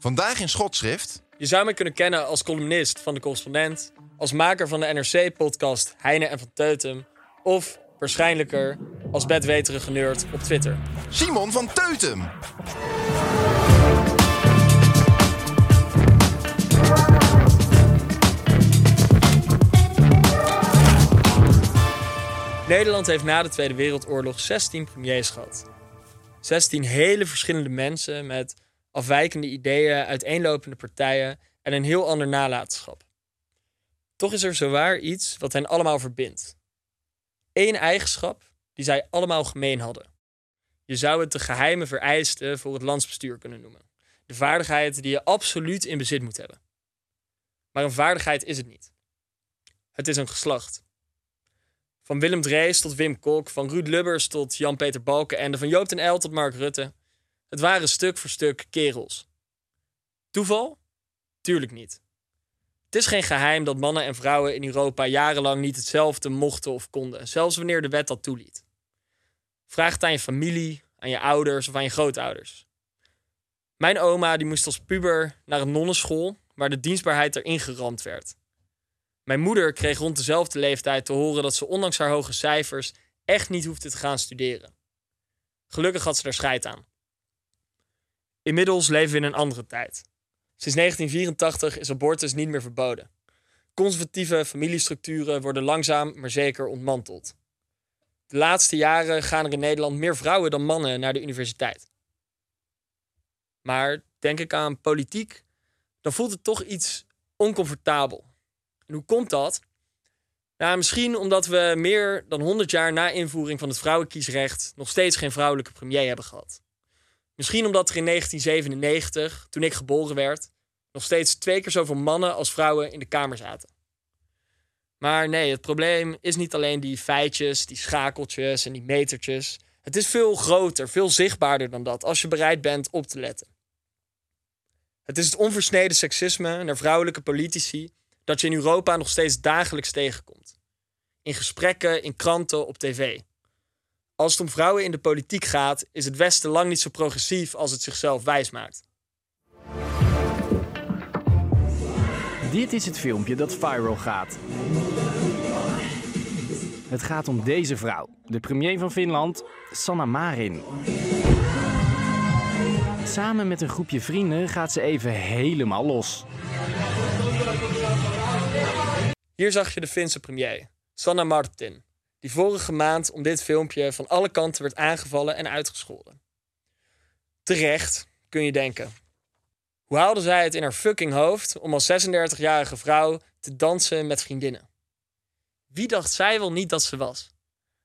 Vandaag in Schotschrift. Je zou mij kunnen kennen als columnist van de correspondent, als maker van de NRC-podcast Heine en van Teutem, of waarschijnlijker als bedweterige nerd op Twitter. Simon van Teutem. Nederland heeft na de Tweede Wereldoorlog 16 premiers gehad. 16 hele verschillende mensen met afwijkende ideeën, uiteenlopende partijen en een heel ander nalatenschap. Toch is er zowaar iets wat hen allemaal verbindt. Eén eigenschap die zij allemaal gemeen hadden. Je zou het de geheime vereisten voor het landsbestuur kunnen noemen. De vaardigheid die je absoluut in bezit moet hebben. Maar een vaardigheid is het niet. Het is een geslacht. Van Willem Drees tot Wim Kok, van Ruud Lubbers tot Jan-Peter Balkenende, van Joop den L tot Mark Rutte. Het waren stuk voor stuk kerels. Toeval? Tuurlijk niet. Het is geen geheim dat mannen en vrouwen in Europa jarenlang niet hetzelfde mochten of konden, zelfs wanneer de wet dat toeliet. Vraag het aan je familie, aan je ouders of aan je grootouders. Mijn oma die moest als puber naar een nonnenschool waar de dienstbaarheid erin geramd werd. Mijn moeder kreeg rond dezelfde leeftijd te horen dat ze ondanks haar hoge cijfers echt niet hoefde te gaan studeren. Gelukkig had ze er scheid aan. Inmiddels leven we in een andere tijd. Sinds 1984 is abortus niet meer verboden. Conservatieve familiestructuren worden langzaam maar zeker ontmanteld. De laatste jaren gaan er in Nederland meer vrouwen dan mannen naar de universiteit. Maar denk ik aan politiek, dan voelt het toch iets oncomfortabel. En hoe komt dat? Nou, misschien omdat we meer dan 100 jaar na invoering van het vrouwenkiesrecht nog steeds geen vrouwelijke premier hebben gehad. Misschien omdat er in 1997, toen ik geboren werd, nog steeds twee keer zoveel mannen als vrouwen in de Kamer zaten. Maar nee, het probleem is niet alleen die feitjes, die schakeltjes en die metertjes. Het is veel groter, veel zichtbaarder dan dat, als je bereid bent op te letten. Het is het onversneden seksisme naar vrouwelijke politici dat je in Europa nog steeds dagelijks tegenkomt. In gesprekken, in kranten, op tv. Als het om vrouwen in de politiek gaat, is het Westen lang niet zo progressief als het zichzelf wijsmaakt. Dit is het filmpje dat viral gaat. Het gaat om deze vrouw, de premier van Finland, Sanna Marin. Samen met een groepje vrienden gaat ze even helemaal los. Hier zag je de Finse premier, Sanna Martin, die vorige maand om dit filmpje van alle kanten werd aangevallen en uitgescholden. Terecht, kun je denken. Hoe haalde zij het in haar fucking hoofd om als 36-jarige vrouw te dansen met vriendinnen? Wie dacht zij wel niet dat ze was?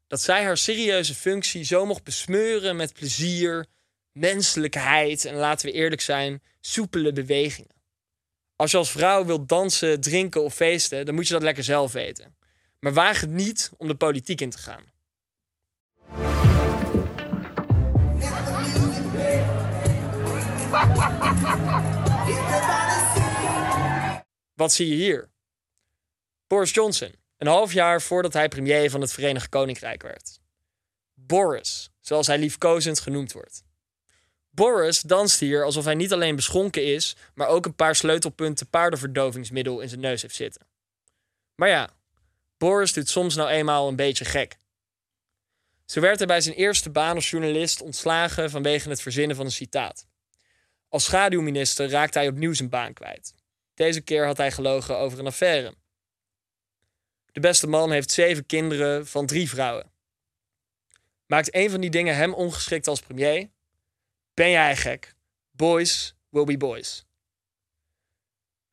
Dat zij haar serieuze functie zo mocht besmeuren met plezier, menselijkheid en laten we eerlijk zijn, soepele bewegingen. Als je als vrouw wilt dansen, drinken of feesten, dan moet je dat lekker zelf weten. Maar waag het niet om de politiek in te gaan. Wat zie je hier? Boris Johnson, een half jaar voordat hij premier van het Verenigd Koninkrijk werd. Boris, zoals hij liefkozend genoemd wordt. Boris danst hier alsof hij niet alleen beschonken is, maar ook een paar sleutelpunten paardenverdovingsmiddel in zijn neus heeft zitten. Maar ja, Boris doet soms nou eenmaal een beetje gek. Zo werd hij bij zijn eerste baan als journalist ontslagen vanwege het verzinnen van een citaat. Als schaduwminister raakte hij opnieuw zijn baan kwijt. Deze keer had hij gelogen over een affaire. De beste man heeft zeven kinderen van drie vrouwen. Maakt een van die dingen hem ongeschikt als premier? Ben jij gek? Boys will be boys.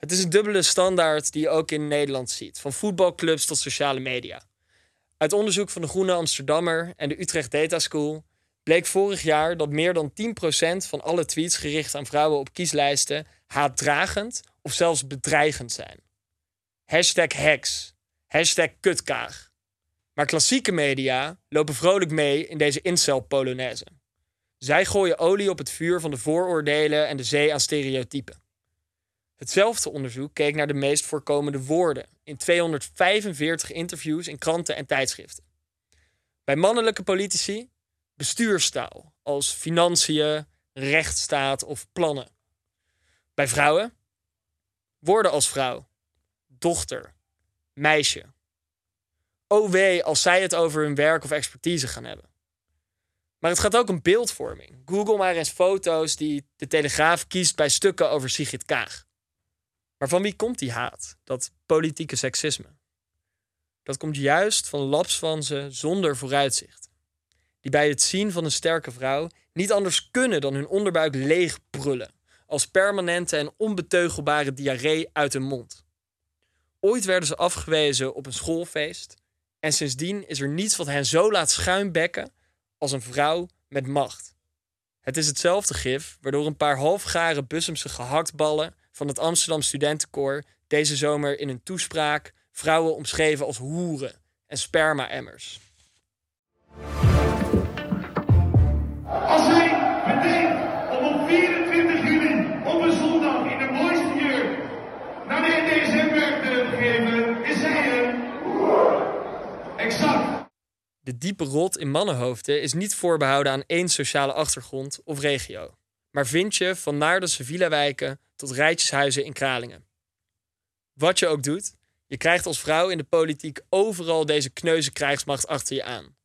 Het is een dubbele standaard die je ook in Nederland ziet, van voetbalclubs tot sociale media. Uit onderzoek van de Groene Amsterdammer en de Utrecht Data School bleek vorig jaar dat meer dan 10% van alle tweets gericht aan vrouwen op kieslijsten haatdragend of zelfs bedreigend zijn. Hashtag hacks, hashtag kutkaag. Maar klassieke media lopen vrolijk mee in deze incel-polonaise. Zij gooien olie op het vuur van de vooroordelen en de zee aan stereotypen. Hetzelfde onderzoek keek naar de meest voorkomende woorden in 245 interviews in kranten en tijdschriften. Bij mannelijke politici bestuurstaal als financiën, rechtsstaat of plannen. Bij vrouwen woorden als vrouw, dochter, meisje. Wee als zij het over hun werk of expertise gaan hebben. Maar het gaat ook om beeldvorming. Google maar eens foto's die de Telegraaf kiest bij stukken over Sigrid Kaag. Maar van wie komt die haat, dat politieke seksisme? Dat komt juist van lapsvanzen zonder vooruitzicht. Die bij het zien van een sterke vrouw niet anders kunnen dan hun onderbuik leeg brullen, als permanente en onbeteugelbare diarree uit hun mond. Ooit werden ze afgewezen op een schoolfeest en sindsdien is er niets wat hen zo laat schuimbekken als een vrouw met macht. Het is hetzelfde gif waardoor een paar halfgare Bussumse gehaktballen van het Amsterdam Studentenkoor deze zomer in een toespraak vrouwen omschreven als hoeren en sperma-emmers. Als bedenkt om op 24 juli op een zondag in de mooiste jurk naar de NDSM-werk te geven, is hij een Exact. De diepe rot in mannenhoofden is niet voorbehouden aan één sociale achtergrond of regio, maar vind je van Naardense villa-wijken tot rijtjeshuizen in Kralingen. Wat je ook doet, je krijgt als vrouw in de politiek overal deze kneuze krijgsmacht achter je aan.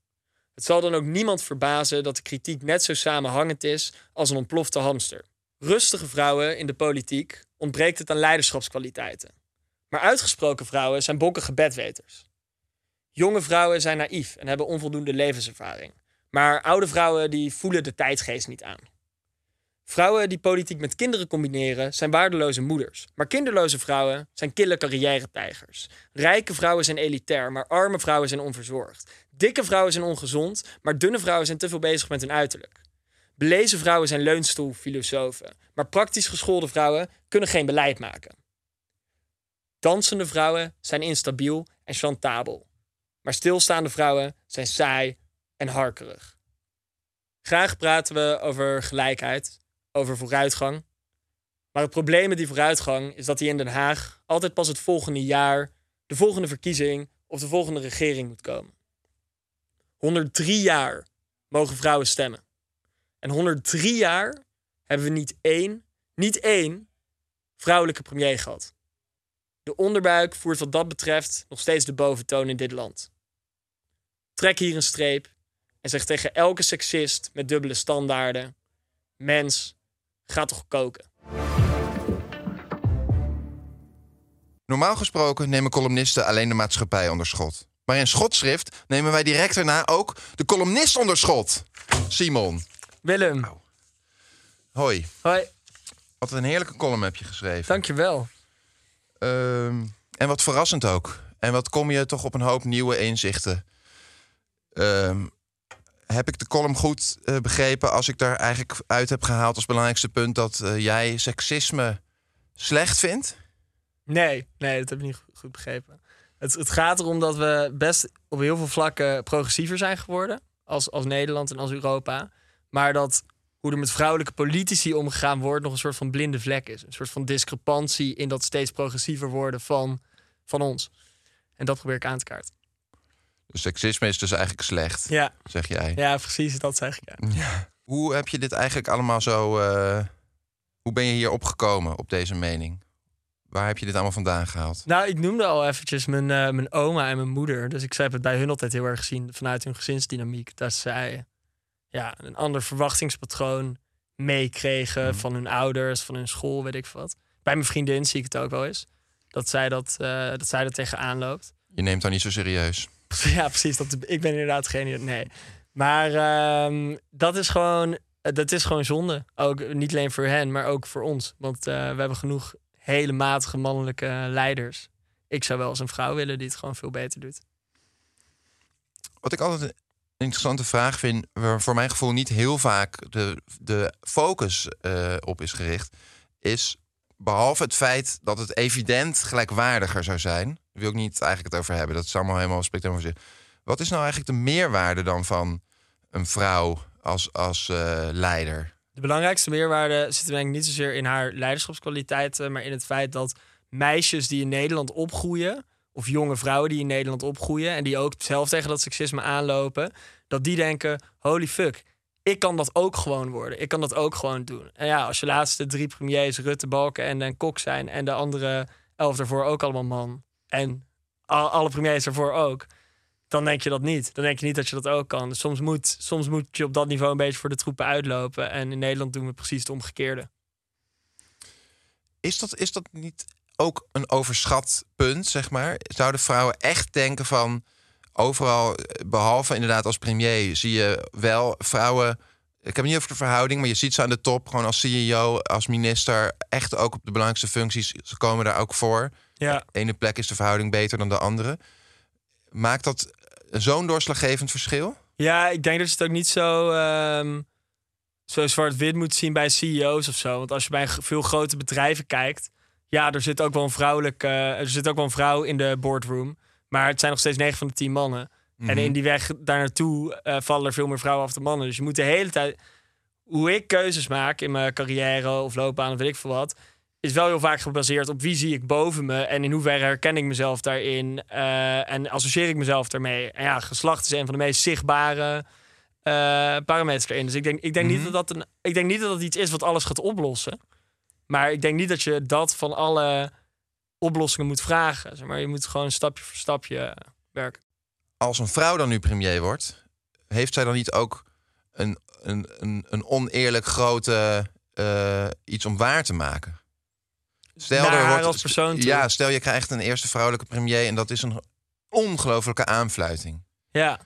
Het zal dan ook niemand verbazen dat de kritiek net zo samenhangend is als een ontplofte hamster. Rustige vrouwen in de politiek ontbreekt het aan leiderschapskwaliteiten. Maar uitgesproken vrouwen zijn bokkige bedweters. Jonge vrouwen zijn naïef en hebben onvoldoende levenservaring. Maar oude vrouwen die voelen de tijdgeest niet aan. Vrouwen die politiek met kinderen combineren zijn waardeloze moeders. Maar kinderloze vrouwen zijn kille carrière-tijgers. Rijke vrouwen zijn elitair, maar arme vrouwen zijn onverzorgd. Dikke vrouwen zijn ongezond, maar dunne vrouwen zijn te veel bezig met hun uiterlijk. Belezen vrouwen zijn leunstoelfilosofen, maar praktisch geschoolde vrouwen kunnen geen beleid maken. Dansende vrouwen zijn instabiel en chantabel. Maar stilstaande vrouwen zijn saai en harkerig. Graag praten we over gelijkheid, over vooruitgang. Maar het probleem met die vooruitgang is dat die in Den Haag altijd pas het volgende jaar, de volgende verkiezing of de volgende regering moet komen. 103 jaar mogen vrouwen stemmen. En 103 jaar hebben we niet één, niet één vrouwelijke premier gehad. De onderbuik voert wat dat betreft nog steeds de boventoon in dit land. Trek hier een streep en zeg tegen elke seksist met dubbele standaarden: Mens, ga toch koken. Normaal gesproken nemen columnisten alleen de maatschappij onder schot. Maar in schotschrift nemen wij direct daarna ook de columnist onder schot. Simon, Willem, hoi. hoi, Wat een heerlijke column heb je geschreven. dankjewel. Ehm, en wat verrassend ook. En wat kom je toch op een hoop nieuwe inzichten. Ehm, heb ik de column goed eh, begrepen als ik daar eigenlijk uit heb gehaald als belangrijkste punt dat eh, jij seksisme slecht vindt? Nee, nee, dat heb ik niet go- goed begrepen. Het, het gaat erom dat we best op heel veel vlakken progressiever zijn geworden. Als, als Nederland en als Europa. Maar dat hoe er met vrouwelijke politici omgegaan wordt nog een soort van blinde vlek is. Een soort van discrepantie in dat steeds progressiever worden van, van ons. En dat probeer ik aan te kaarten. Dus seksisme is dus eigenlijk slecht, Ja, zeg jij. ja precies, dat zeg ik. Ja. Hoe heb je dit eigenlijk allemaal zo... eh, hoe ben je hier opgekomen op deze mening? Waar heb je dit allemaal vandaan gehaald? Nou, ik noemde al eventjes mijn, eh, mijn oma en mijn moeder. Dus ik heb het bij hun altijd heel erg gezien vanuit hun gezinsdynamiek. Dat zij ja, een ander verwachtingspatroon meekregen van hun ouders, van hun school, weet ik wat. Bij mijn vriendin zie ik het ook wel eens. Dat zij, dat, eh, dat, zij er tegenaan loopt. Je neemt dat niet zo serieus. Ja, precies. Dat, ik ben inderdaad degene. Nee. Maar ehm, dat, is gewoon, dat is gewoon zonde. Ook niet alleen voor hen, maar ook voor ons. Want eh, we hebben genoeg hele matige mannelijke leiders. Ik zou wel eens een vrouw willen die het gewoon veel beter doet. Wat ik altijd een interessante vraag vind, waar voor mijn gevoel niet heel vaak de, de focus eh, op is gericht, is behalve het feit dat het evident gelijkwaardiger zou zijn, wil ik niet eigenlijk het over hebben. Dat is allemaal helemaal spectrum voor zich. Wat is nou eigenlijk de meerwaarde dan van een vrouw als, als eh, leider? De belangrijkste meerwaarde zit denk ik niet zozeer in haar leiderschapskwaliteiten, maar in het feit dat meisjes die in Nederland opgroeien, of jonge vrouwen die in Nederland opgroeien en die ook zelf tegen dat seksisme aanlopen, dat die denken: holy fuck, ik kan dat ook gewoon worden. Ik kan dat ook gewoon doen. En ja, als je laatste drie premiers, Rutte, Balken en een Kok zijn en de andere elf daarvoor ook allemaal man en al- alle premiers daarvoor ook, dan denk je dat niet. Dan denk je niet dat je dat ook kan. Dus soms moet, soms moet je op dat niveau een beetje voor de troepen uitlopen. En in Nederland doen we precies het omgekeerde. Is dat, is dat niet ook een overschat punt, zeg maar? Zouden vrouwen echt denken van overal, eh, behalve inderdaad als premier, zie je wel vrouwen. Ik heb niet over de verhouding, maar je ziet ze aan de top, gewoon als CEO, als minister, echt ook op de belangrijkste functies. Ze komen daar ook voor. Ja. De ene plek is de verhouding beter dan de andere. Maakt dat zo'n doorslaggevend verschil? Ja, ik denk dat je het ook niet zo, ehm, zo zwart-wit moet zien bij CEO's of zo. Want als je bij veel grote bedrijven kijkt, ja, er zit ook wel een vrouwelijke, er zit ook wel een vrouw in de boardroom. Maar het zijn nog steeds 9 van de 10 mannen. En in die weg daar naartoe eh, vallen er veel meer vrouwen af dan mannen. Dus je moet de hele tijd. Hoe ik keuzes maak in mijn carrière of loopbaan of weet ik veel wat. Is wel heel vaak gebaseerd op wie zie ik boven me. En in hoeverre herken ik mezelf daarin. eh, en associeer ik mezelf daarmee. En ja, geslacht is een van de meest zichtbare eh, parameters erin. Dus ik denk, ik, denk niet dat dat een, ik denk niet dat dat iets is wat alles gaat oplossen. Maar ik denk niet dat je dat van alle oplossingen moet vragen. Zeg maar je moet gewoon stapje voor stapje werken. Als een vrouw dan nu premier wordt, heeft zij dan niet ook een, een, een, een oneerlijk grote eh, iets om waar te maken? Stel, Naar er haar wordt, als persoon toe. Ja, stel je krijgt een eerste vrouwelijke premier en dat is een ongelofelijke aanfluiting. Ja.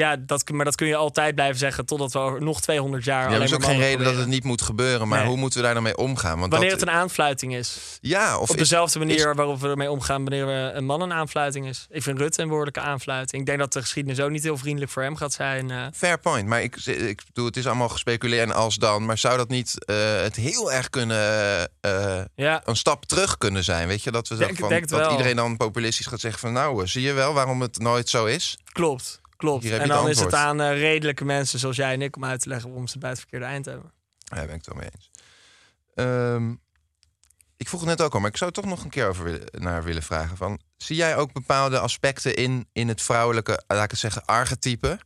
Ja, dat, maar dat kun je altijd blijven zeggen totdat we over nog 200 jaar Ja, er is ook geen reden dat het niet moet gebeuren, maar Nee. hoe moeten we daar dan mee omgaan? Want Wanneer dat, het een aanfluiting is. ja, of Op dezelfde manier is- waarop we ermee omgaan wanneer een man een aanfluiting is. Ik vind Rutte een behoorlijke aanfluiting. Ik denk dat de geschiedenis ook niet heel vriendelijk voor hem gaat zijn. eh. Fair point. Maar ik, ik bedoel, het is allemaal gespeculeerd en als dan. Maar zou dat niet eh, het heel erg kunnen. eh, ja, een stap terug kunnen zijn? Weet je, dat we Denk- van, denk dat wel. iedereen dan populistisch gaat zeggen van. Nou, zie je wel waarom het nooit zo is? klopt. Klopt. En dan is het aan eh, redelijke mensen zoals jij en ik om uit te leggen waarom ze bij het verkeerde eind hebben. Ja, daar ben ik het wel mee eens. Ehm, ik vroeg het net ook al, maar ik zou toch nog een keer over willen, naar willen vragen. Van, zie jij ook bepaalde aspecten in, in het vrouwelijke, laat ik het zeggen, archetype...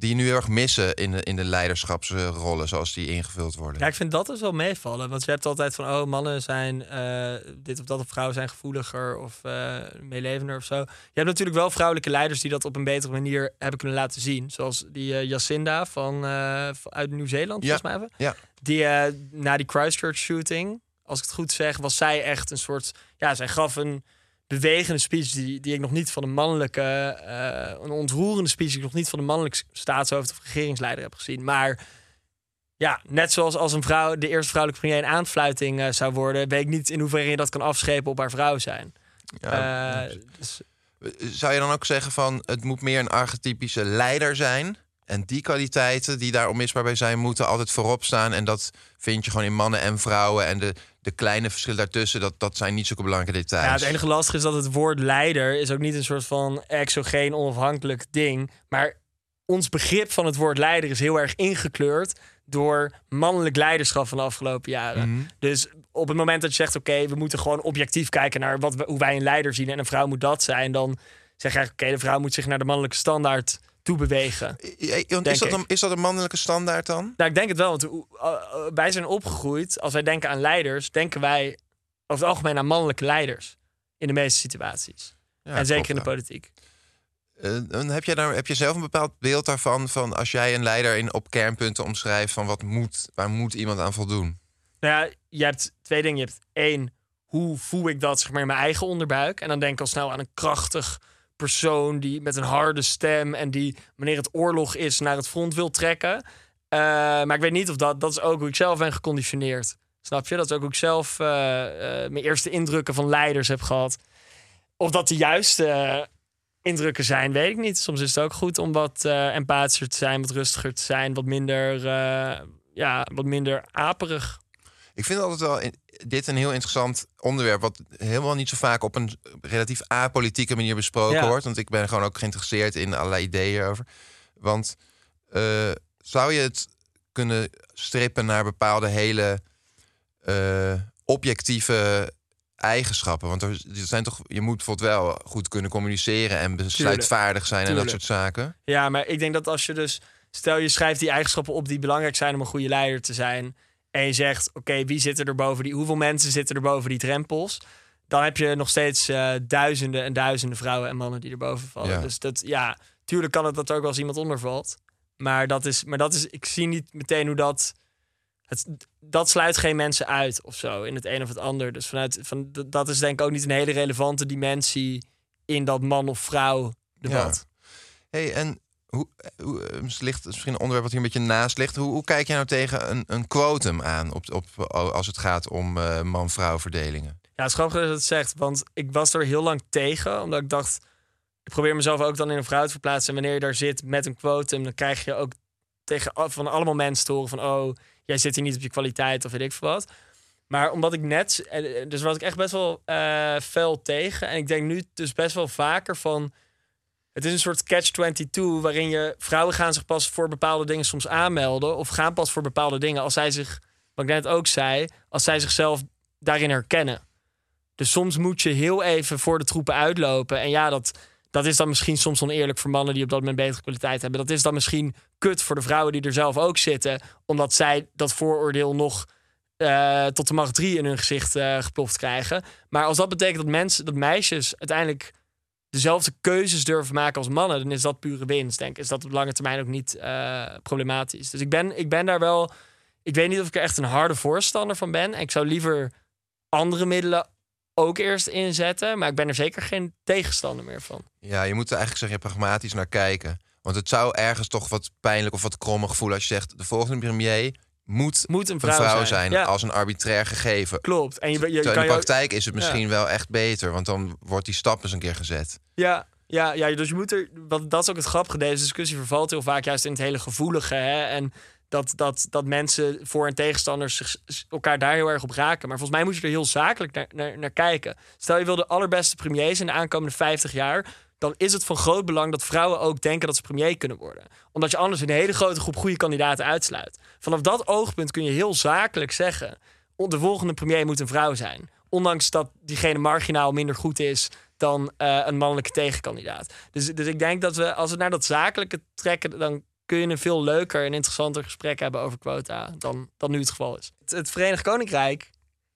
die nu heel erg missen in de, in de leiderschapsrollen zoals die ingevuld worden? Ja, ik vind dat dus wel meevallen. Want je hebt altijd van, oh, mannen zijn eh, dit of dat, of vrouwen zijn gevoeliger of eh meelevender of zo. Je hebt natuurlijk wel vrouwelijke leiders die dat op een betere manier hebben kunnen laten zien. Zoals die eh, Jacinda van, uit Nieuw-Zeeland, Ja. volgens mij. even. Ja. Die na die Christchurch shooting, als ik het goed zeg, was zij echt een soort, ja, zij gaf een bewegende speech die, die ik nog niet van een mannelijke, eh, een ontroerende speech die ik nog niet van een mannelijk staatshoofd of regeringsleider heb gezien. Maar ja, net zoals als een vrouw de eerste vrouwelijke premier een aanfluiting eh, zou worden, weet ik niet in hoeverre je dat kan afschepen op haar vrouw zijn. Ja, Eh, dus, Zou je dan ook zeggen van het moet meer een archetypische leider zijn? En die kwaliteiten die daar onmisbaar bij zijn, moeten altijd voorop staan. En dat vind je gewoon in mannen en vrouwen. En de, de kleine verschillen daartussen, dat, dat zijn niet zulke belangrijke details. ja, het enige lastige is dat het woord leider is ook niet een soort van exogeen onafhankelijk ding. Maar ons begrip van het woord leider is heel erg ingekleurd door mannelijk leiderschap van de afgelopen jaren. Dus op het moment dat je zegt, oké, we moeten gewoon objectief kijken naar wat we, hoe wij een leider zien en een vrouw moet dat zijn, dan zeg je eigenlijk, oké, de vrouw moet zich naar de mannelijke standaard toe bewegen. Is, dat een, is dat een mannelijke standaard dan? Nou, ik denk het wel. Want uh, uh, wij zijn opgegroeid. Als wij denken aan leiders, denken wij over het algemeen aan mannelijke leiders in de meeste situaties. Ja, en zeker klopt, in de politiek. Eh, en heb, je daar, heb je zelf een bepaald beeld daarvan? Van als jij een leider in, op kernpunten omschrijft van wat moet, waar moet iemand aan voldoen? Nou ja, je hebt twee dingen. Je hebt één, hoe voel ik dat zeg maar, in mijn eigen onderbuik? En dan denk ik al snel aan een krachtig persoon die met een harde stem en die, wanneer het oorlog is, naar het front wil trekken. Eh, maar ik weet niet of dat, dat is ook hoe ik zelf ben geconditioneerd. Snap je? Dat is ook hoe ik zelf eh, eh, mijn eerste indrukken van leiders heb gehad. Of dat de juiste indrukken zijn, weet ik niet. Soms is het ook goed om wat empathischer te zijn, wat rustiger te zijn, wat minder, ja, wat minder aperig. Ik vind altijd wel in- dit een heel interessant onderwerp, wat helemaal niet zo vaak op een relatief apolitieke manier besproken Ja. wordt. Want ik ben gewoon ook geïnteresseerd in allerlei ideeën over. Want eh, zou je het kunnen strippen naar bepaalde hele eh, objectieve eigenschappen? Want er, zijn toch, je moet bijvoorbeeld wel goed kunnen communiceren en besluitvaardig zijn en dat soort zaken. Ja, maar ik denk dat als je dus... Stel, je schrijft die eigenschappen op die belangrijk zijn om een goede leider te zijn. En je zegt, oké, wie zitten er boven die... Hoeveel mensen zitten er boven die drempels? Dan heb je nog steeds eh, duizenden en duizenden vrouwen en mannen die erboven vallen. Ja. Dus dat, ja, tuurlijk kan het dat er ook wel eens iemand onder valt. Maar dat is, maar dat is, ik zie niet meteen hoe dat... Het, dat sluit geen mensen uit of zo, in het een of het ander. Dus vanuit, van, dat is denk ik ook niet een hele relevante dimensie in dat man of vrouw debat. hey, en hoe, hoe eh, misschien een onderwerp wat hier een beetje naast ligt. Hoe, hoe kijk jij nou tegen een, een quotum aan op, op, als het gaat om eh, man-vrouw verdelingen? Ja, het is dat je dat zegt, want ik was er heel lang tegen, omdat ik dacht, ik probeer mezelf ook dan in een vrouw te verplaatsen. En wanneer je daar zit met een quotum, dan krijg je ook tegen van allemaal mensen te horen van, oh, jij zit hier niet op je kwaliteit of weet ik veel wat. Maar omdat ik net, eh, dus was ik echt best wel eh fel tegen. En ik denk nu dus best wel vaker van, het is een soort catch-22 waarin je vrouwen gaan zich pas voor bepaalde dingen soms aanmelden of gaan pas voor bepaalde dingen als zij zich, wat ik net ook zei, als zij zichzelf daarin herkennen. Dus soms moet je heel even voor de troepen uitlopen. En ja, dat, dat is dan misschien soms oneerlijk voor mannen die op dat moment betere kwaliteit hebben. Dat is dan misschien kut voor de vrouwen die er zelf ook zitten. Omdat zij dat vooroordeel nog eh, tot de macht 3 in hun gezicht eh, geploft krijgen. Maar als dat betekent dat mensen, dat meisjes uiteindelijk dezelfde keuzes durven maken als mannen, dan is dat pure winst. Denk. Is dat op lange termijn ook niet eh, problematisch. Dus ik ben, ik ben daar wel. Ik weet niet of ik er echt een harde voorstander van ben. En ik zou liever andere middelen ook eerst inzetten. Maar ik ben er zeker geen tegenstander meer van. Ja, je moet er eigenlijk zeg je pragmatisch naar kijken. Want het zou ergens toch wat pijnlijk of wat krommig voelen als je zegt... de volgende premier moet, Moet een een vrouw, zijn. zijn, Ja. als een arbitrair gegeven. Klopt. En je, je, je Terwijl kan in de praktijk is het misschien wel echt beter, want dan wordt die stap eens een keer gezet. Ja, ja, ja, dus je moet er. Wat, dat is ook het grappige. Deze discussie vervalt heel vaak juist in het hele gevoelige. Hè? En dat, dat, dat mensen voor- en tegenstanders zich, elkaar daar heel erg op raken. Maar volgens mij moet je er heel zakelijk naar, naar, naar kijken. Stel je wil de allerbeste premiers in de aankomende 50 jaar. Dan is het van groot belang dat vrouwen ook denken dat ze premier kunnen worden. Omdat je anders een hele grote groep goede kandidaten uitsluit. Vanaf dat oogpunt kun je heel zakelijk zeggen: de volgende premier moet een vrouw zijn. Ondanks dat diegene marginaal minder goed is dan eh, een mannelijke tegenkandidaat. Dus, dus ik denk dat we, als we naar dat zakelijke trekken, dan kun je een veel leuker en interessanter gesprek hebben over quota dan, dan nu het geval is. Het, het Verenigd Koninkrijk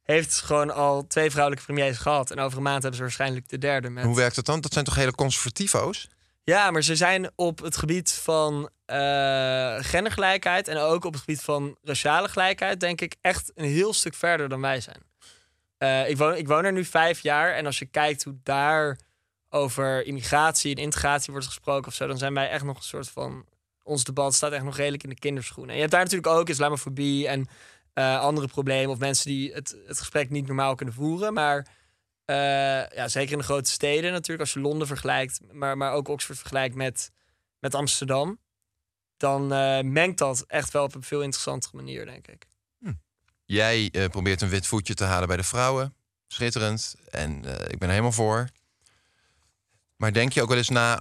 heeft gewoon al twee vrouwelijke premiers gehad. En over een maand hebben ze waarschijnlijk de derde. Met... Hoe werkt dat dan? Dat zijn toch hele conservativo's? Ja, maar ze zijn op het gebied van eh, gendergelijkheid en ook op het gebied van raciale gelijkheid, denk ik, echt een heel stuk verder dan wij zijn. Eh, ik, woon, ik woon er nu vijf jaar en als je kijkt hoe daar over immigratie en integratie wordt gesproken of zo, dan zijn wij echt nog een soort van. Ons debat staat echt nog redelijk in de kinderschoenen. En je hebt daar natuurlijk ook islamofobie en eh, andere problemen of mensen die het, het gesprek niet normaal kunnen voeren. Maar eh, ja, zeker in de grote steden natuurlijk, als je Londen vergelijkt, maar, maar ook Oxford vergelijkt met, met Amsterdam, dan eh, mengt dat echt wel op een veel interessantere manier, denk ik. Jij eh, probeert een wit voetje te halen bij de vrouwen. Schitterend. En ik ben er helemaal voor. Maar denk je ook wel eens na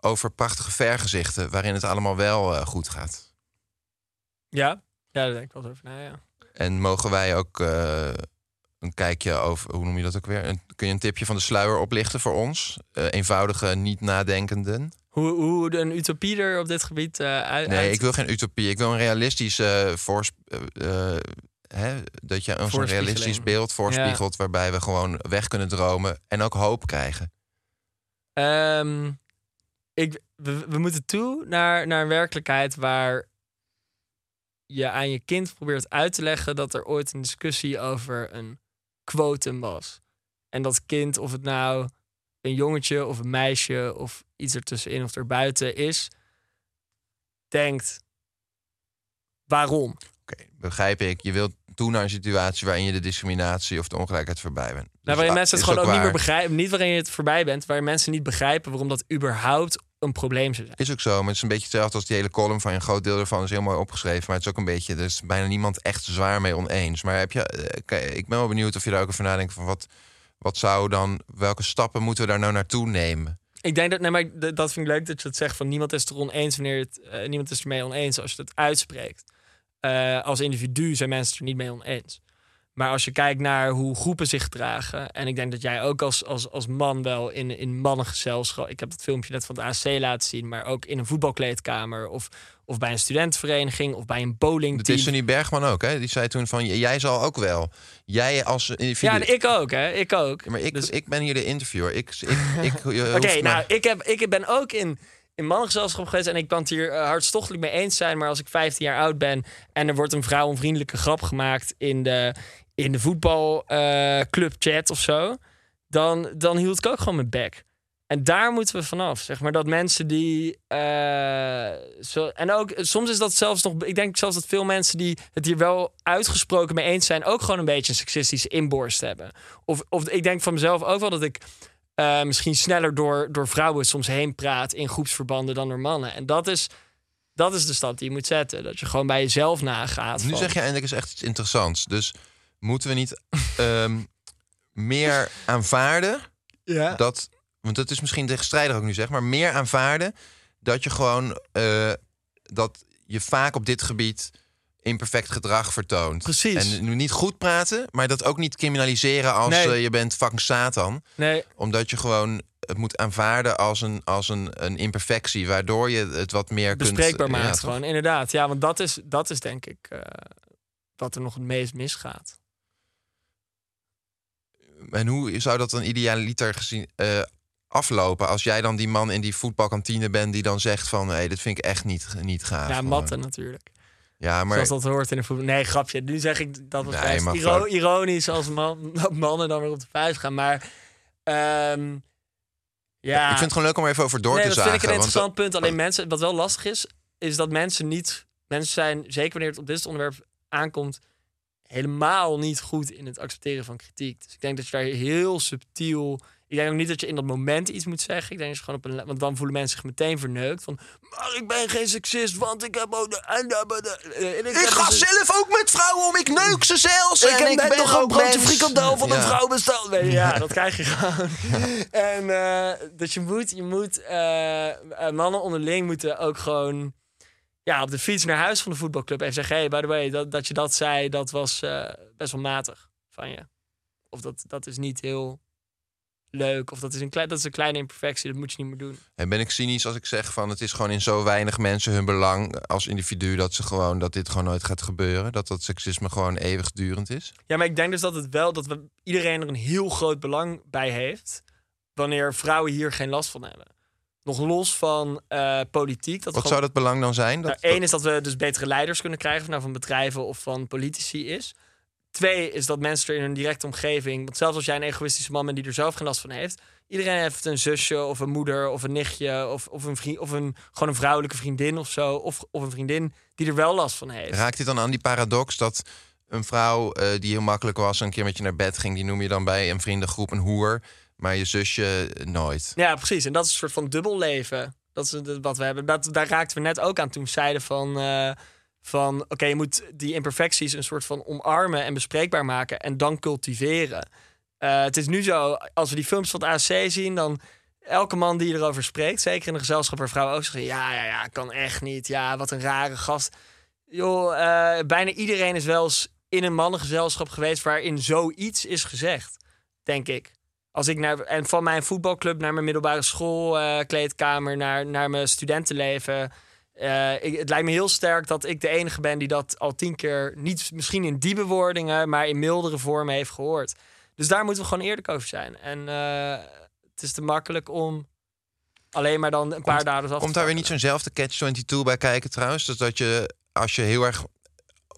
over prachtige vergezichten... waarin het allemaal wel goed gaat? Ja, ja daar denk ik wel eens over na, ja. En mogen wij ook eh, een kijkje over... hoe noem je dat ook weer? Een- kun je een tipje van de sluier oplichten voor ons? Eh, eenvoudige, niet nadenkenden. Hoe, hoe een utopie er op dit gebied eh uit. Nee, ik wil geen utopie. Ik wil een realistisch eh, voors- hè, dat je ons een realistisch beeld voorspiegelt... waarbij we gewoon weg kunnen dromen en ook hoop krijgen. Ehm, ik, we, we moeten toe naar, naar een werkelijkheid waar je aan je kind probeert uit te leggen dat er ooit een discussie over een quotum was. En dat kind, of het nou een jongetje of een meisje of iets ertussenin of erbuiten is, denkt: waarom? Oké, begrijp ik. Je wilt toe naar een situatie waarin je de discriminatie of de ongelijkheid voorbij bent. Dus Nou, waarin ah, mensen het gewoon ook niet meer begrijpen. Niet waarin je het voorbij bent, waarin mensen niet begrijpen waarom dat überhaupt een probleem zou zijn. Is ook zo, maar het is een beetje hetzelfde als die hele column van je. Een groot deel ervan is heel mooi opgeschreven. Maar het is ook een beetje, er is bijna niemand echt zwaar mee oneens. Maar heb je, eh, ik ben wel benieuwd of je daar ook over nadenkt van wat, wat zou dan, welke stappen moeten we daar nou naartoe nemen? Ik denk dat, nee, maar dat vind ik leuk dat je het zegt van niemand is er oneens wanneer het, eh, niemand is ermee oneens als je het uitspreekt. Eh, als individu zijn mensen er niet mee oneens. Maar als je kijkt naar hoe groepen zich gedragen. En ik denk dat jij ook als, als, als man wel in, in mannengezelschap. Ik heb dat filmpje net van de AC laten zien. Maar ook in een voetbalkleedkamer. Of, of bij een studentenvereniging. Of bij een De bowlingteam. Tiffany Bergman ook, hè? Die zei toen van, jij zal ook wel. Jij als individu... Ja, en ik ook, hè? Ik ook. Ja, maar ik, Dus- ik ben hier de interviewer. Ik, ik, ik, je Oké, nou, ik, heb, ik ben ook in, in mannengezelschap geweest en ik kan het hier eh, hartstochtelijk mee eens zijn. Maar als ik 15 jaar oud ben en er wordt een vrouwenvriendelijke grap gemaakt in de, in de voetbalclubchat of zo, dan, dan hield ik ook gewoon mijn bek. En daar moeten we vanaf, zeg maar. Dat mensen die. eh, zo, en ook soms is dat zelfs nog. Ik denk zelfs dat veel mensen die het hier wel uitgesproken mee eens zijn, ook gewoon een beetje een seksistische inborst hebben. Of, of ik denk van mezelf ook wel dat ik eh, misschien sneller door, door vrouwen soms heen praat in groepsverbanden dan door mannen. En dat is, dat is de stap die je moet zetten. Dat je gewoon bij jezelf nagaat. Nu van- zeg je eindelijk eens echt iets interessants. Dus moeten we niet ehm, meer aanvaarden ja. dat... Want dat is misschien tegenstrijdig ook nu zeg, maar meer aanvaarden dat je gewoon... eh, dat je vaak op dit gebied imperfect gedrag vertoont. Precies. En nu niet goed praten, maar dat ook niet criminaliseren als Nee. eh, je bent fucking Satan. Nee, Omdat je gewoon het moet aanvaarden als een, als een, een imperfectie, waardoor je het wat meer bespreekbaar kunt... maakt toch? gewoon. Inderdaad. Ja, want dat is, dat is denk ik eh, wat er nog het meest misgaat. En hoe zou dat dan idealiter gezien eh, aflopen als jij dan die man in die voetbalkantine bent die dan zegt van, hé, dit vind ik echt niet, niet gaaf. ja, matten natuurlijk. Ja, maar Zoals dat hoort in de voetbal. Nee, grapje. Nu zeg ik dat was Nee, best iro- ironisch als man, dat mannen dan weer op de vuist gaan. Maar ehm, ja, ik vind het gewoon leuk om er even over door nee, te dat zagen. vind ik een want- interessant punt. Alleen mensen, wat wel lastig is, is dat mensen niet, mensen zijn zeker wanneer het op dit onderwerp aankomt, helemaal niet goed in het accepteren van kritiek. Dus ik denk dat je daar heel subtiel. Ik denk ook niet dat je in dat moment iets moet zeggen. Ik denk dat je gewoon op een. Want dan voelen mensen zich meteen verneukt. Van. Maar ik ben geen seksist, want ik heb ook. de- en de- de- en ik heb ga dus- zelf ook met vrouwen om, ik neuk ze zelfs. ik en heb ik net ben nog een mens. frikandel van een vrouw besteld. Nee, ja, dat krijg je gewoon. En eh, dus je moet, je moet eh, eh, mannen onderling moeten ook gewoon ja, op de fiets naar huis van de voetbalclub even zeggen: hey, by the way, dat, dat je dat zei, dat was eh, best wel matig van je. Of dat, dat is niet heel leuk. Of dat is, een klein, dat is een kleine imperfectie, dat moet je niet meer doen. En ben ik cynisch als ik zeg van het is gewoon in zo weinig mensen hun belang als individu dat ze gewoon dat dit gewoon nooit gaat gebeuren, dat dat seksisme gewoon eeuwigdurend is. Ja, maar ik denk dus dat het wel dat we, iedereen er een heel groot belang bij heeft. wanneer vrouwen hier geen last van hebben. Nog los van eh, politiek. Dat Wat gewoon- zou dat belang dan zijn? Dat, Nou, één is dat we dus betere leiders kunnen krijgen, of nou van bedrijven of van politici is. Twee is dat mensen er in hun directe omgeving, want zelfs als jij een egoïstische man bent die er zelf geen last van heeft, iedereen heeft een zusje of een moeder of een nichtje of, of, een, vriend, of een, gewoon een vrouwelijke vriendin of zo, of, of een vriendin die er wel last van heeft. Raakt dit dan aan die paradox dat een vrouw eh, die heel makkelijk was, een keer met je naar bed ging, die noem je dan bij een vriendengroep een hoer, maar je zusje eh, nooit? Ja, precies. En dat is een soort van dubbel leven. Dat is wat we hebben. Dat, daar raakten we net ook aan toen we zeiden van... eh, van oké, je moet die imperfecties een soort van omarmen en bespreekbaar maken... en dan cultiveren. Eh, het is nu zo, als we die films van AC zien... dan elke man die erover spreekt... zeker in een gezelschap waar vrouwen ook zeggen... ja, ja, ja, kan echt niet. Ja, wat een rare gast. Joh, bijna iedereen is wel eens in een mannengezelschap geweest... waarin zoiets is gezegd, denk ik. Als ik naar, en van mijn voetbalclub naar mijn middelbare school, eh, kleedkamer, naar, naar mijn studentenleven. eh, ik, het lijkt me heel sterk dat ik de enige ben die dat al tien keer, niet misschien in die bewoordingen, maar in mildere vormen heeft gehoord. Dus daar moeten we gewoon eerlijk over zijn. En eh, het is te makkelijk om alleen maar dan een paar daders af te Komt daar weer niet zo'nzelfde catch-22 bij kijken trouwens? Dus dat je, als je heel erg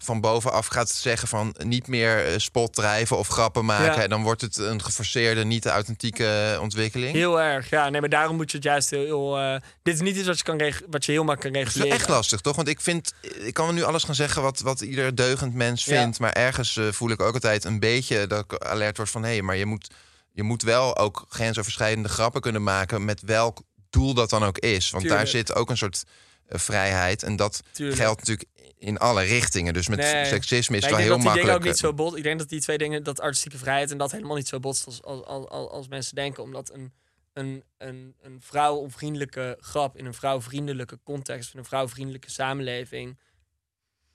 van bovenaf gaat zeggen van niet meer eh, spot drijven of grappen maken... Ja. dan wordt het een geforceerde, niet authentieke ontwikkeling. Heel erg, ja. Nee, maar daarom moet je het juist heel... heel, eh, dit is niet iets wat je, kan wat je heel makkelijk kan Het is reguleren. echt lastig, toch? Want ik vind, ik kan nu alles gaan zeggen wat, wat ieder deugend mens Ja. vindt. Maar ergens eh, voel ik ook altijd een beetje dat ik alert word van hé, maar je moet, je moet wel ook grensoverschrijdende grappen kunnen maken met welk doel dat dan ook is. Want daar zit ook een soort eh, vrijheid. En dat Tuurlijk. geldt natuurlijk in alle richtingen. Dus met Nee. seksisme is het ik wel denk heel dat die dingen makkelijk. ook niet zo bot. Ik denk dat die twee dingen, dat artistieke vrijheid en dat helemaal niet zo botst als, als, als, mensen denken. Omdat een, een, een, een vrouwonvriendelijke grap in een vrouwvriendelijke context, in een vrouwvriendelijke samenleving.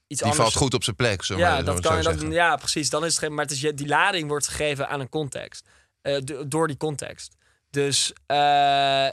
Iets die anders valt goed op zijn plek. Zo Ja, dat kan. Dat, ja, precies. Dan is het geen. Maar het is, je- die lading wordt gegeven aan een context. Eh, do- door die context. Dus eh,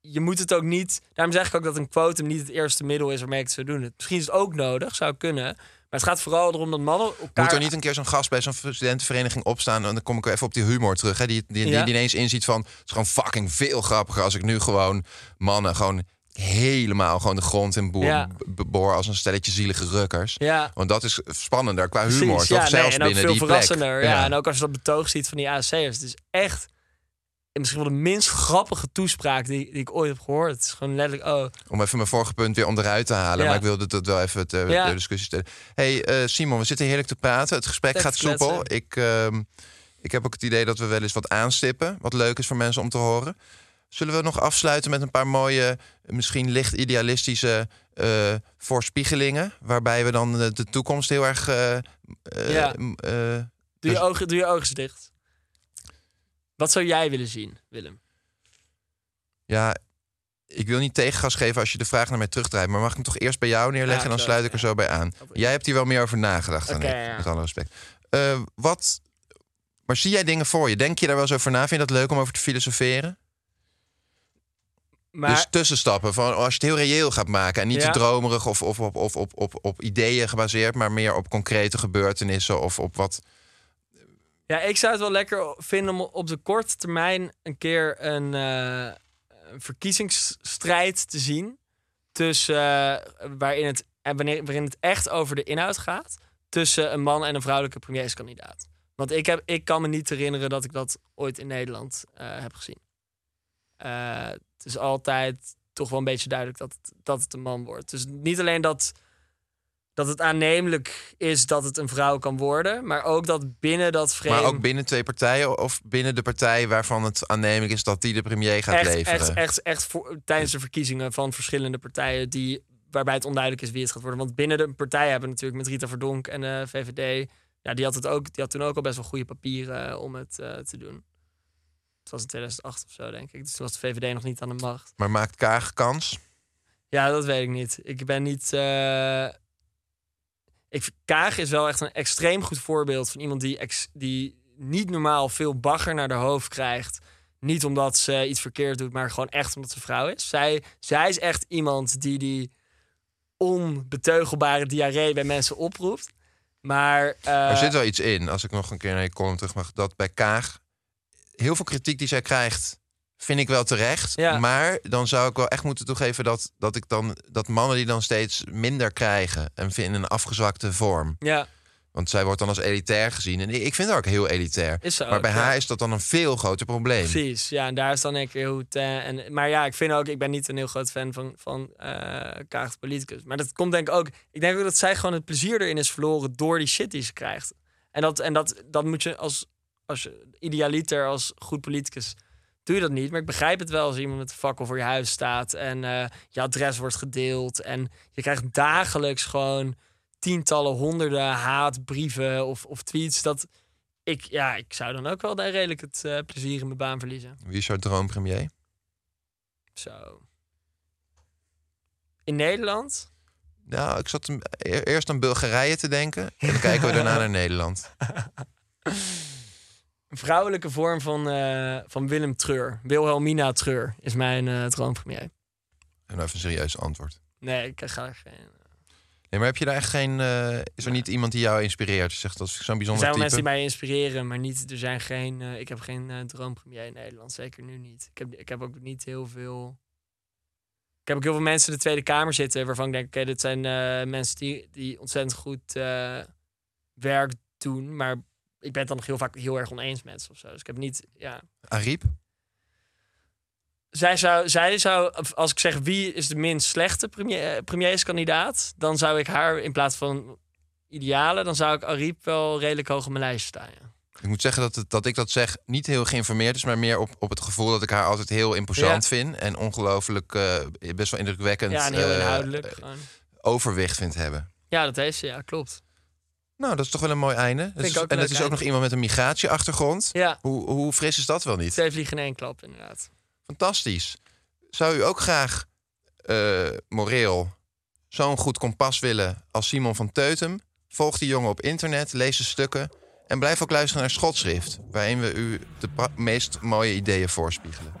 je moet het ook niet. Daarom zeg ik ook dat een quotum niet het eerste middel is waarmee ik het zou doen. Het- Misschien is het ook nodig, zou kunnen. Maar het gaat vooral erom dat mannen elkaar. Moet er niet een keer zo'n gast bij zo'n studentenvereniging opstaan? En dan kom ik weer even op die humor terug. Hè? Die, die, die, Ja. die ineens inziet van... het is gewoon fucking veel grappiger als ik nu gewoon mannen gewoon helemaal gewoon de grond in boor, Ja. boor als een stelletje zielige rukkers. Ja. Want dat is spannender qua Precies, humor. ja, nee, Zelfs ook binnen veel die verrassender. plek. Ja. en ook als je dat betoog ziet van die ASC'ers. Het is echt misschien wel de minst grappige toespraak die, die ik ooit heb gehoord. Het is gewoon letterlijk, oh, Om even mijn vorige punt weer onderuit te halen. Ja. Maar ik wilde dat wel even Ja. ter discussie stellen. hey, eh, Simon, we zitten heerlijk te praten. Het gesprek gaat kletsen. soepel. Ik, ehm, ik heb ook het idee dat we wel eens wat aanstippen. Wat leuk is voor mensen om te horen. Zullen we nog afsluiten met een paar mooie, misschien licht idealistische eh, voorspiegelingen? Waarbij we dan de, de toekomst heel erg. eh, eh, Ja. eh, doe, Dus- je ogen, doe je ogen dicht. Wat zou jij willen zien, Willem? ja, ik wil niet tegengas geven als je de vraag naar mij terugdraait. Maar mag ik hem toch eerst bij jou neerleggen? En dan sluit ik er zo bij aan. Jij hebt hier wel meer over nagedacht dan Oké, ik, ja. met alle respect. Eh, wat, maar zie jij dingen voor je? Denk je daar wel eens over na? Vind je dat leuk om over te filosoferen? Maar dus tussenstappen, van als je het heel reëel gaat maken... en niet Ja. te dromerig of, of, of, of, op, op, op ideeën gebaseerd... maar meer op concrete gebeurtenissen of op wat... ja, ik zou het wel lekker vinden om op de korte termijn een keer een, eh, verkiezingsstrijd te zien. Tussen, eh, waarin, het, en wanneer, waarin het echt over de inhoud gaat. Tussen een man en een vrouwelijke premierskandidaat. Want ik, heb, ik kan me niet herinneren dat ik dat ooit in Nederland eh, heb gezien. Eh, het is altijd toch wel een beetje duidelijk dat dat het een man wordt. Dus niet alleen dat, dat het aannemelijk is dat het een vrouw kan worden, maar ook dat binnen dat frame Maar ook binnen twee partijen of binnen de partij... waarvan het aannemelijk is dat die de premier gaat echt, leveren? echt, echt, echt voor, tijdens de verkiezingen van verschillende partijen die, waarbij het onduidelijk is wie het gaat worden. Want binnen de partijen hebben we natuurlijk met Rita Verdonk en de VVD, ja, die had, het ook, die had toen ook al best wel goede papieren eh, om het eh, te doen. Het was in 2008 of zo, denk ik. Dus toen was de VVD nog niet aan de macht. Maar maakt Kaag kans? Ja, dat weet ik niet. Ik ben niet. eh, Ik, Kaag is wel echt een extreem goed voorbeeld van iemand die, die niet normaal veel bagger naar de hoofd krijgt. Niet omdat ze iets verkeerd doet, maar gewoon echt omdat ze vrouw is. Zij, zij is echt iemand die die onbeteugelbare diarree bij mensen oproept. Maar, eh, er zit wel iets in, als ik nog een keer naar je column terug mag... dat bij Kaag heel veel kritiek die zij krijgt... vind ik wel terecht. Ja. Maar dan zou ik wel echt moeten toegeven... Dat, dat, ik dan, dat mannen die dan steeds minder krijgen... en in een afgezwakte vorm. ja, Want zij wordt dan als elitair gezien. En ik vind haar ook heel elitair. Is maar bij ja. haar is dat dan een veel groter probleem. Precies, ja, en daar is dan ik hoe het. eh, en, maar ja, ik vind ook, ik ben niet een heel groot fan van, van eh Kaag politicus. Maar dat komt denk ik ook. Ik denk ook dat zij gewoon het plezier erin is verloren door die shit die ze krijgt. En dat, en dat, dat moet je als, als idealiter, als goed politicus, doe je dat niet. Maar ik begrijp het wel als iemand met een fakkel voor je huis staat en eh, je adres wordt gedeeld. En je krijgt dagelijks gewoon tientallen, honderden haatbrieven of, of tweets. Dat ik, ja, ik zou dan ook wel daar redelijk het eh, plezier in mijn baan verliezen. Wie is jouw droompremier? Zo. In Nederland? Nou, ik zat e- eerst aan Bulgarije te denken. En dan kijken we daarna naar Nederland. Een vrouwelijke vorm van, eh, van Willem Treur. Wilhelmina Treur is mijn eh droompremier. En even een serieus antwoord. Nee, ik ga er geen... Nee, maar heb je daar echt geen... eh, is er niet iemand die jou inspireert? Zegt, dat is zo'n Er bijzonder zijn wel mensen die mij inspireren, maar niet, er zijn geen, eh, ik heb geen eh, droompremier in Nederland. Zeker nu niet. Ik heb, ik heb ook niet heel veel... Ik heb ook heel veel mensen in de Tweede Kamer zitten... waarvan ik denk, oké, dit zijn eh, mensen die, die ontzettend goed eh, werk doen. Maar ik ben het dan nog heel vaak heel erg oneens met ze of zo. Dus ik heb niet, ja... Ariep? Zij zou, zij zou, als ik zeg wie is de minst slechte premier, eh, premierskandidaat... dan zou ik haar in plaats van ideale... dan zou ik Ariep wel redelijk hoog op mijn lijst staan, ja. Ik moet zeggen dat, het, dat ik dat zeg niet heel geïnformeerd is, maar meer op, op het gevoel dat ik haar altijd heel imposant vind. En ongelooflijk, eh, best wel indrukwekkend Ja, en heel eh, inhoudelijk. overwicht vindt hebben. Ja, dat heeft ze, ja, klopt. Nou, dat is toch wel een mooi einde. Is- ook en leuk is ook nog iemand met een migratieachtergrond. Ja, Hoe, hoe fris is dat wel niet? twee vliegen in één klap, inderdaad. Fantastisch. Zou u ook graag eh, moreel zo'n goed kompas willen als Simon van Teutem? Volg die jongen op internet, lees de stukken en blijf ook luisteren naar Schotschrift, waarin we u de meest mooie ideeën voorspiegelen.